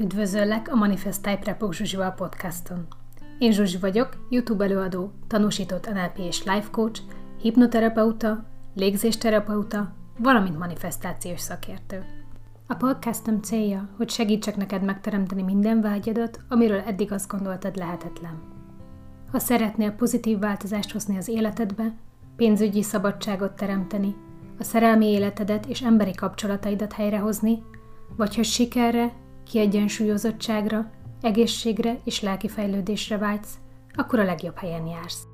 Üdvözöllek a Manifest Type Repok Zsuzsival podcaston. Én Zsuzsi vagyok, YouTube előadó, tanúsított NLP és life coach, hipnoterapeuta, légzésterapeuta, valamint manifestációs szakértő. A podcastom célja, hogy segítsek neked megteremteni minden vágyadat, amiről eddig azt gondoltad lehetetlen. Ha szeretnél pozitív változást hozni az életedbe, pénzügyi szabadságot teremteni, a szerelmi életedet és emberi kapcsolataidat helyrehozni, vagy hogy sikerre, kiegyensúlyozottságra, egészségre és lelki fejlődésre vágysz, akkor a legjobb helyen jársz.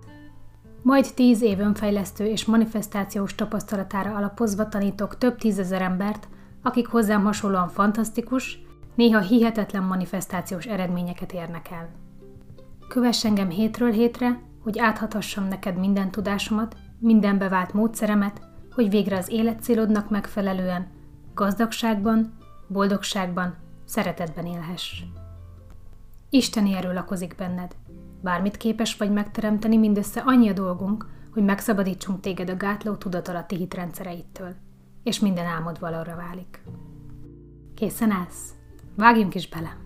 Majd tíz év önfejlesztő és manifestációs tapasztalatára alapozva tanítok több tízezer embert, akik hozzám hasonlóan fantasztikus, néha hihetetlen manifestációs eredményeket érnek el. Kövess engem hétről hétre, hogy áthathassam neked minden tudásomat, minden bevált módszeremet, hogy végre az életcélodnak megfelelően, gazdagságban, boldogságban, szeretetben élhess. Isteni erő lakozik benned. Bármit képes vagy megteremteni, mindössze annyi a dolgunk, hogy megszabadítsunk téged a gátló tudatalatti hitrendszereittől, és minden álmod valóra válik. Készen állsz? Vágjunk is bele!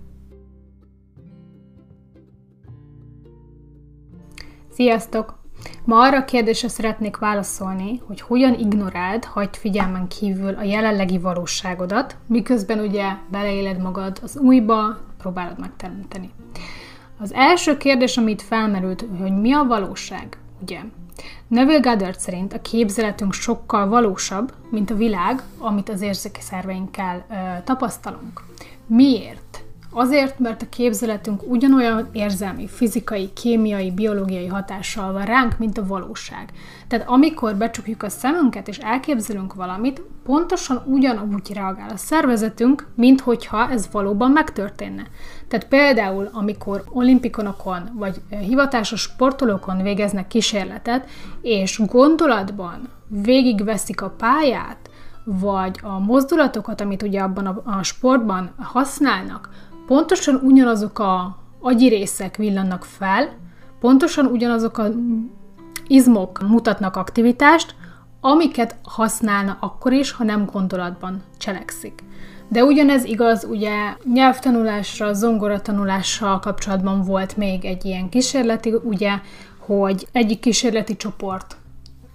Sziasztok! Ma arra a kérdésre szeretnék válaszolni, hogy hogyan ignoráld, hagyd figyelmen kívül a jelenlegi valóságodat, miközben ugye beleéled magad az újba, próbálod megteremteni. Az első kérdés, amit felmerült, hogy mi a valóság, ugye? Neville Goddard szerint a képzeletünk sokkal valósabb, mint a világ, amit az érzéki szerveinkkel ö, tapasztalunk. Miért? Azért, mert a képzeletünk ugyanolyan érzelmi, fizikai, kémiai, biológiai hatással van ránk, mint a valóság. Tehát amikor becsukjuk a szemünket és elképzelünk valamit, pontosan ugyanúgy reagál a szervezetünk, mint hogyha ez valóban megtörténne. Tehát például, amikor olimpikonokon vagy hivatásos sportolókon végeznek kísérletet, és gondolatban végigveszik a pályát, vagy a mozdulatokat, amit ugye abban a, a sportban használnak, pontosan ugyanazok a agyi részek villannak fel, pontosan ugyanazok a izmok mutatnak aktivitást, amiket használna akkor is, ha nem gondolatban cselekszik. De ugyanez igaz, ugye nyelvtanulásra, zongoratanulással kapcsolatban volt még egy ilyen kísérleti, ugye, hogy egyik kísérleti csoport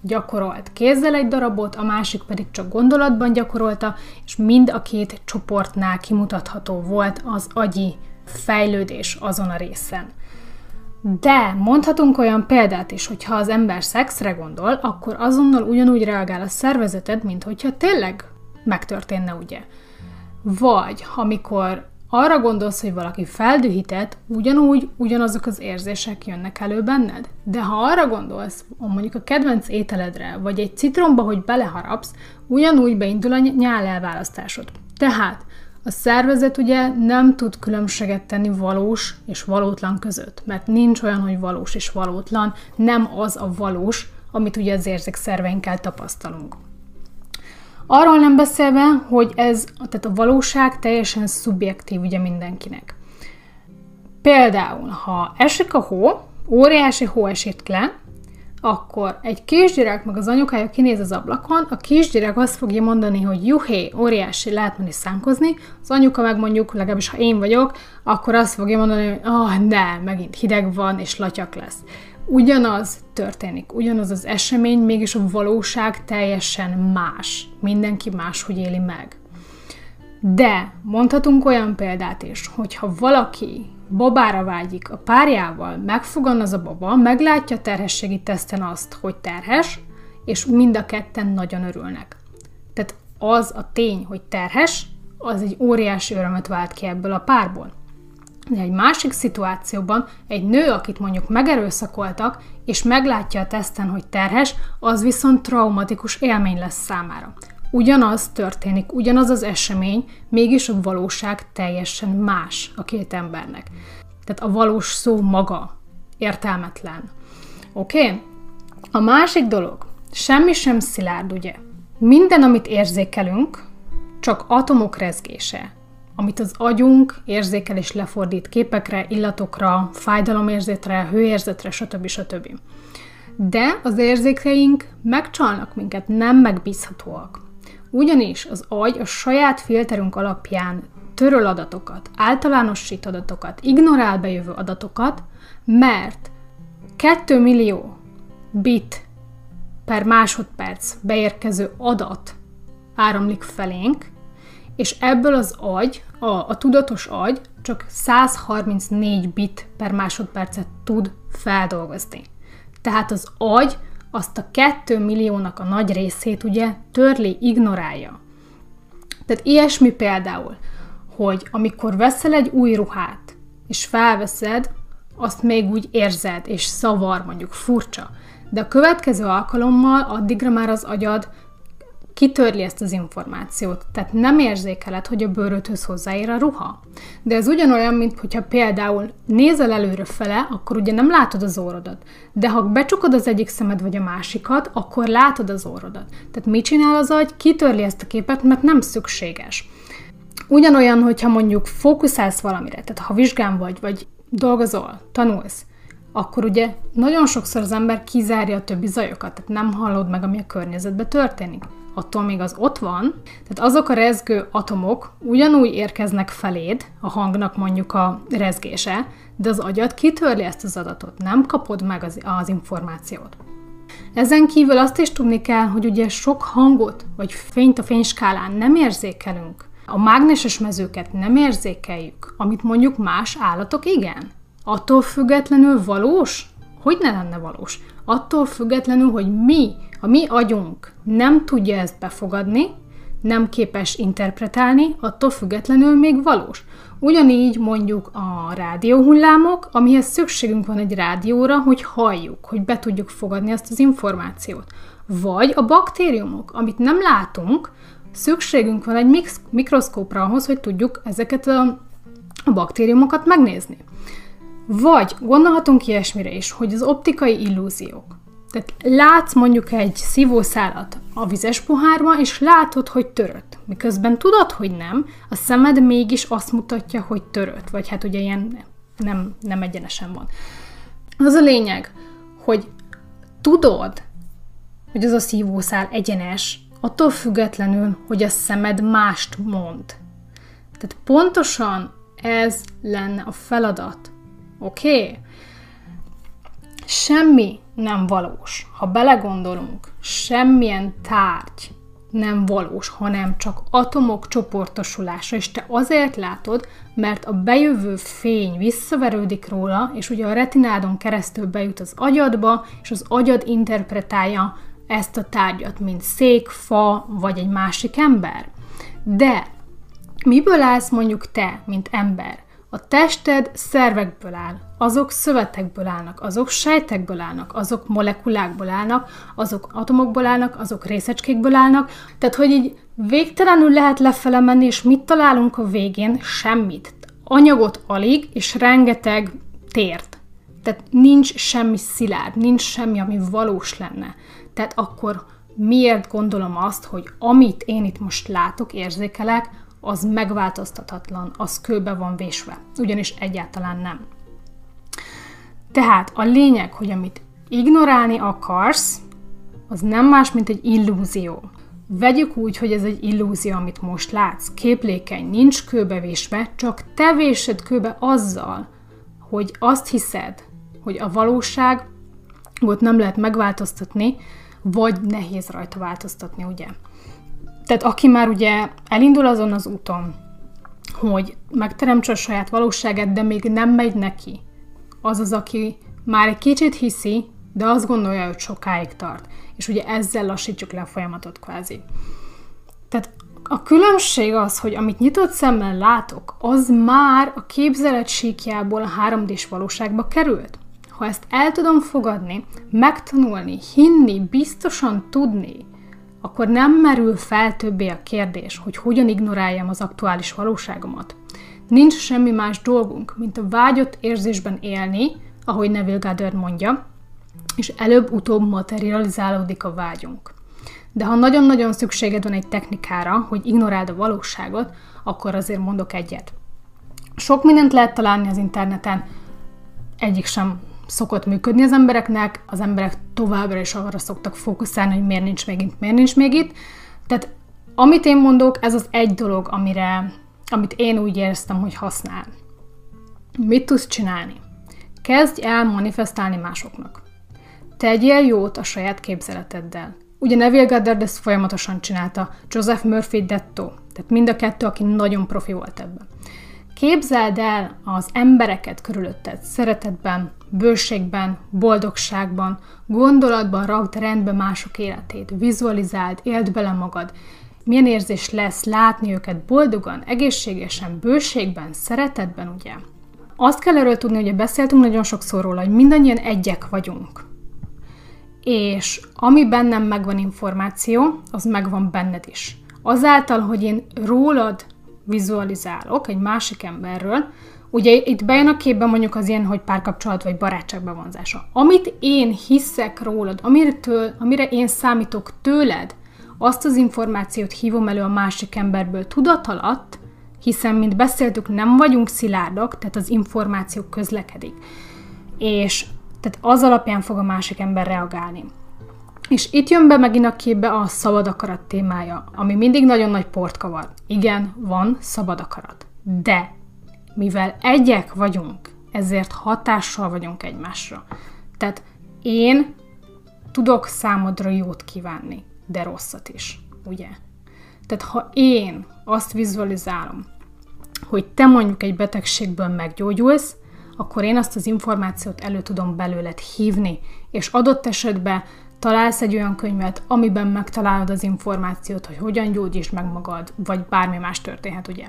gyakorolt kézzel egy darabot, a másik pedig csak gondolatban gyakorolta, és mind a két csoportnál kimutatható volt az agyi fejlődés azon a részen. De mondhatunk olyan példát is, hogy ha az ember szexre gondol, akkor azonnal ugyanúgy reagál a szervezeted, mint hogyha tényleg megtörténne, ugye? Vagy amikor arra gondolsz, hogy valaki feldühített, ugyanúgy ugyanazok az érzések jönnek elő benned. De ha arra gondolsz, mondjuk a kedvenc ételedre, vagy egy citromba, hogy beleharapsz, ugyanúgy beindul a nyál elválasztásod. Tehát a szervezet ugye nem tud különbséget tenni valós és valótlan között, mert nincs olyan, hogy valós és valótlan, nem az a valós, amit ugye az érzékszerveinkkel tapasztalunk. Arról nem beszélve, hogy ez, tehát a valóság teljesen szubjektív ugye mindenkinek. Például, ha esik a hó, óriási hó esik le, akkor egy kisgyerek meg az anyukája kinéz az ablakon, a kisgyerek azt fogja mondani, hogy juhé, óriási, lehet menni szánkozni, az anyuka meg mondjuk, legalábbis ha én vagyok, akkor azt fogja mondani, hogy ah, oh, ne, megint hideg van, és latyak lesz ugyanaz történik, ugyanaz az esemény, mégis a valóság teljesen más. Mindenki máshogy éli meg. De mondhatunk olyan példát is, hogyha valaki babára vágyik a párjával, megfogan az a baba, meglátja a terhességi teszten azt, hogy terhes, és mind a ketten nagyon örülnek. Tehát az a tény, hogy terhes, az egy óriási örömet vált ki ebből a párból. De egy másik szituációban egy nő, akit mondjuk megerőszakoltak, és meglátja a teszten, hogy terhes, az viszont traumatikus élmény lesz számára. Ugyanaz történik, ugyanaz az esemény, mégis a valóság teljesen más a két embernek. Tehát a valós szó maga értelmetlen. Oké? Okay? A másik dolog, semmi sem szilárd, ugye? Minden, amit érzékelünk, csak atomok rezgése amit az agyunk érzékel és lefordít képekre, illatokra, fájdalomérzetre, hőérzetre, stb. stb. De az érzékeink megcsalnak minket, nem megbízhatóak. Ugyanis az agy a saját filterünk alapján töröl adatokat, általánosít adatokat, ignorál bejövő adatokat, mert 2 millió bit per másodperc beérkező adat áramlik felénk, és ebből az agy, a, a tudatos agy csak 134 bit per másodpercet tud feldolgozni. Tehát az agy azt a 2 milliónak a nagy részét ugye törli, ignorálja. Tehát ilyesmi például, hogy amikor veszel egy új ruhát, és felveszed, azt még úgy érzed, és szavar, mondjuk furcsa. De a következő alkalommal addigra már az agyad kitörli ezt az információt. Tehát nem érzékeled, hogy a bőröthöz hozzáér a ruha. De ez ugyanolyan, mint hogyha például nézel előre fele, akkor ugye nem látod az órodat. De ha becsukod az egyik szemed vagy a másikat, akkor látod az órodat. Tehát mit csinál az agy? Kitörli ezt a képet, mert nem szükséges. Ugyanolyan, hogyha mondjuk fókuszálsz valamire, tehát ha vizsgán vagy, vagy dolgozol, tanulsz, akkor ugye nagyon sokszor az ember kizárja a többi zajokat, tehát nem hallod meg, ami a környezetben történik. Attól még az ott van, tehát azok a rezgő atomok ugyanúgy érkeznek feléd, a hangnak mondjuk a rezgése, de az agyad kitörli ezt az adatot, nem kapod meg az, az információt. Ezen kívül azt is tudni kell, hogy ugye sok hangot, vagy fényt a fényskálán nem érzékelünk. A mágneses mezőket nem érzékeljük, amit mondjuk más állatok igen. Attól függetlenül valós? Hogy ne lenne valós? Attól függetlenül, hogy mi, a mi agyunk nem tudja ezt befogadni, nem képes interpretálni, attól függetlenül még valós. Ugyanígy mondjuk a rádióhullámok, amihez szükségünk van egy rádióra, hogy halljuk, hogy be tudjuk fogadni ezt az információt. Vagy a baktériumok, amit nem látunk, szükségünk van egy mikroszkópra ahhoz, hogy tudjuk ezeket a baktériumokat megnézni. Vagy gondolhatunk ilyesmire is, hogy az optikai illúziók. Tehát látsz mondjuk egy szívószálat a vizes pohárba, és látod, hogy törött. Miközben tudod, hogy nem, a szemed mégis azt mutatja, hogy törött. Vagy hát ugye ilyen nem, nem egyenesen van. Az a lényeg, hogy tudod, hogy az a szívószál egyenes, attól függetlenül, hogy a szemed mást mond. Tehát pontosan ez lenne a feladat. Oké? Okay? Semmi nem valós. Ha belegondolunk, semmilyen tárgy nem valós, hanem csak atomok csoportosulása, és te azért látod, mert a bejövő fény visszaverődik róla, és ugye a retinádon keresztül bejut az agyadba, és az agyad interpretálja ezt a tárgyat, mint szék, fa, vagy egy másik ember. De miből állsz mondjuk te, mint ember? A tested szervekből áll, azok szövetekből állnak, azok sejtekből állnak, azok molekulákból állnak, azok atomokból állnak, azok részecskékből állnak. Tehát, hogy így végtelenül lehet lefele menni, és mit találunk a végén? Semmit. Anyagot alig, és rengeteg tért. Tehát nincs semmi szilárd, nincs semmi, ami valós lenne. Tehát akkor miért gondolom azt, hogy amit én itt most látok, érzékelek, az megváltoztathatlan, az kőbe van vésve. Ugyanis egyáltalán nem. Tehát a lényeg, hogy amit ignorálni akarsz, az nem más, mint egy illúzió. Vegyük úgy, hogy ez egy illúzió, amit most látsz. Képlékeny, nincs kőbevésve, csak te vésed kőbe azzal, hogy azt hiszed, hogy a valóság ott nem lehet megváltoztatni, vagy nehéz rajta változtatni, ugye? Tehát aki már ugye elindul azon az úton, hogy megteremtse a saját valóságát, de még nem megy neki, az az, aki már egy kicsit hiszi, de azt gondolja, hogy sokáig tart. És ugye ezzel lassítjuk le a folyamatot kvázi. Tehát a különbség az, hogy amit nyitott szemmel látok, az már a képzelet síkjából a 3D-s valóságba került. Ha ezt el tudom fogadni, megtanulni, hinni, biztosan tudni, akkor nem merül fel többé a kérdés, hogy hogyan ignoráljam az aktuális valóságomat. Nincs semmi más dolgunk, mint a vágyott érzésben élni, ahogy Neville Goddard mondja, és előbb-utóbb materializálódik a vágyunk. De ha nagyon-nagyon szükséged van egy technikára, hogy ignoráld a valóságot, akkor azért mondok egyet. Sok mindent lehet találni az interneten, egyik sem szokott működni az embereknek, az emberek továbbra is arra szoktak fókuszálni, hogy miért nincs még itt, miért nincs még itt. Tehát amit én mondok, ez az egy dolog, amire amit én úgy éreztem, hogy használ. Mit tudsz csinálni? Kezdj el manifestálni másoknak. Tegyél jót a saját képzeleteddel. Ugye Neville Goddard ezt folyamatosan csinálta, Joseph Murphy Detto, tehát mind a kettő, aki nagyon profi volt ebben. Képzeld el az embereket körülötted szeretetben, bőségben, boldogságban, gondolatban rakd rendbe mások életét, vizualizáld, éld bele magad. Milyen érzés lesz látni őket boldogan, egészségesen, bőségben, szeretetben, ugye? Azt kell erről tudni, hogy beszéltünk nagyon sokszor róla, hogy mindannyian egyek vagyunk. És ami bennem megvan információ, az megvan benned is. Azáltal, hogy én rólad vizualizálok egy másik emberről, ugye itt bejön a képbe mondjuk az ilyen, hogy párkapcsolat vagy barátság bevonzása. Amit én hiszek rólad, amiről, amire én számítok tőled, azt az információt hívom elő a másik emberből tudat alatt, hiszen, mint beszéltük, nem vagyunk szilárdak, tehát az információ közlekedik. És tehát az alapján fog a másik ember reagálni. És itt jön be megint a képbe a szabad akarat témája, ami mindig nagyon nagy port kavar. Igen, van szabad akarat. De mivel egyek vagyunk, ezért hatással vagyunk egymásra. Tehát én tudok számodra jót kívánni, de rosszat is, ugye? Tehát ha én azt vizualizálom, hogy te mondjuk egy betegségből meggyógyulsz, akkor én azt az információt elő tudom belőled hívni, és adott esetben találsz egy olyan könyvet, amiben megtalálod az információt, hogy hogyan gyógyítsd meg magad, vagy bármi más történhet, ugye.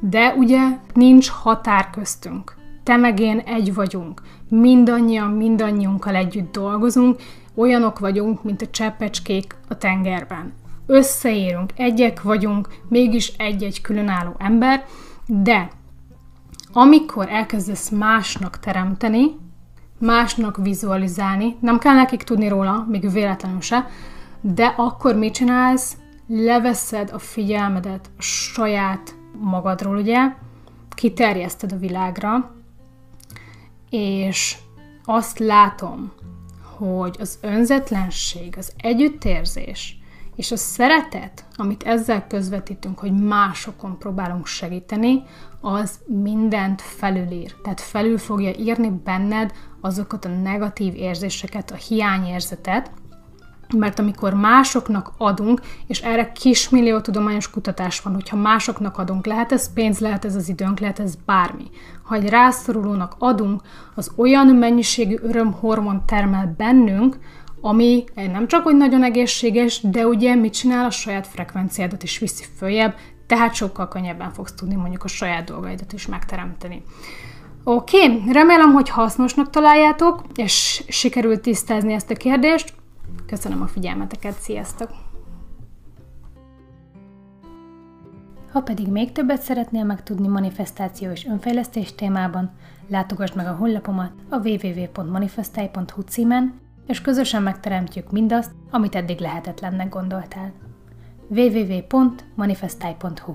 De ugye nincs határ köztünk. Te meg én egy vagyunk. Mindannyian, mindannyiunkkal együtt dolgozunk, olyanok vagyunk, mint a cseppecskék a tengerben. Összeérünk, egyek vagyunk, mégis egy-egy különálló ember, de amikor elkezdesz másnak teremteni, másnak vizualizálni, nem kell nekik tudni róla, még véletlenül se, de akkor mit csinálsz? Leveszed a figyelmedet a saját magadról, ugye, kiterjeszted a világra, és azt látom, hogy az önzetlenség, az együttérzés és a szeretet, amit ezzel közvetítünk, hogy másokon próbálunk segíteni, az mindent felülír. Tehát felül fogja írni benned azokat a negatív érzéseket, a hiányérzetet, mert amikor másoknak adunk, és erre kismillió tudományos kutatás van, hogyha másoknak adunk, lehet ez pénz, lehet ez az időnk, lehet ez bármi. Ha egy rászorulónak adunk, az olyan mennyiségű örömhormon termel bennünk, ami nem csak hogy nagyon egészséges, de ugye mit csinál a saját frekvenciádat is viszi följebb, tehát sokkal könnyebben fogsz tudni mondjuk a saját dolgaidat is megteremteni. Oké, okay, remélem, hogy hasznosnak találjátok, és sikerült tisztázni ezt a kérdést. Köszönöm a figyelmeteket, sziasztok! Ha pedig még többet szeretnél megtudni manifestáció és önfejlesztés témában, látogass meg a honlapomat a www.manifestai.hu címen, és közösen megteremtjük mindazt, amit eddig lehetetlennek gondoltál. www.manifestai.hu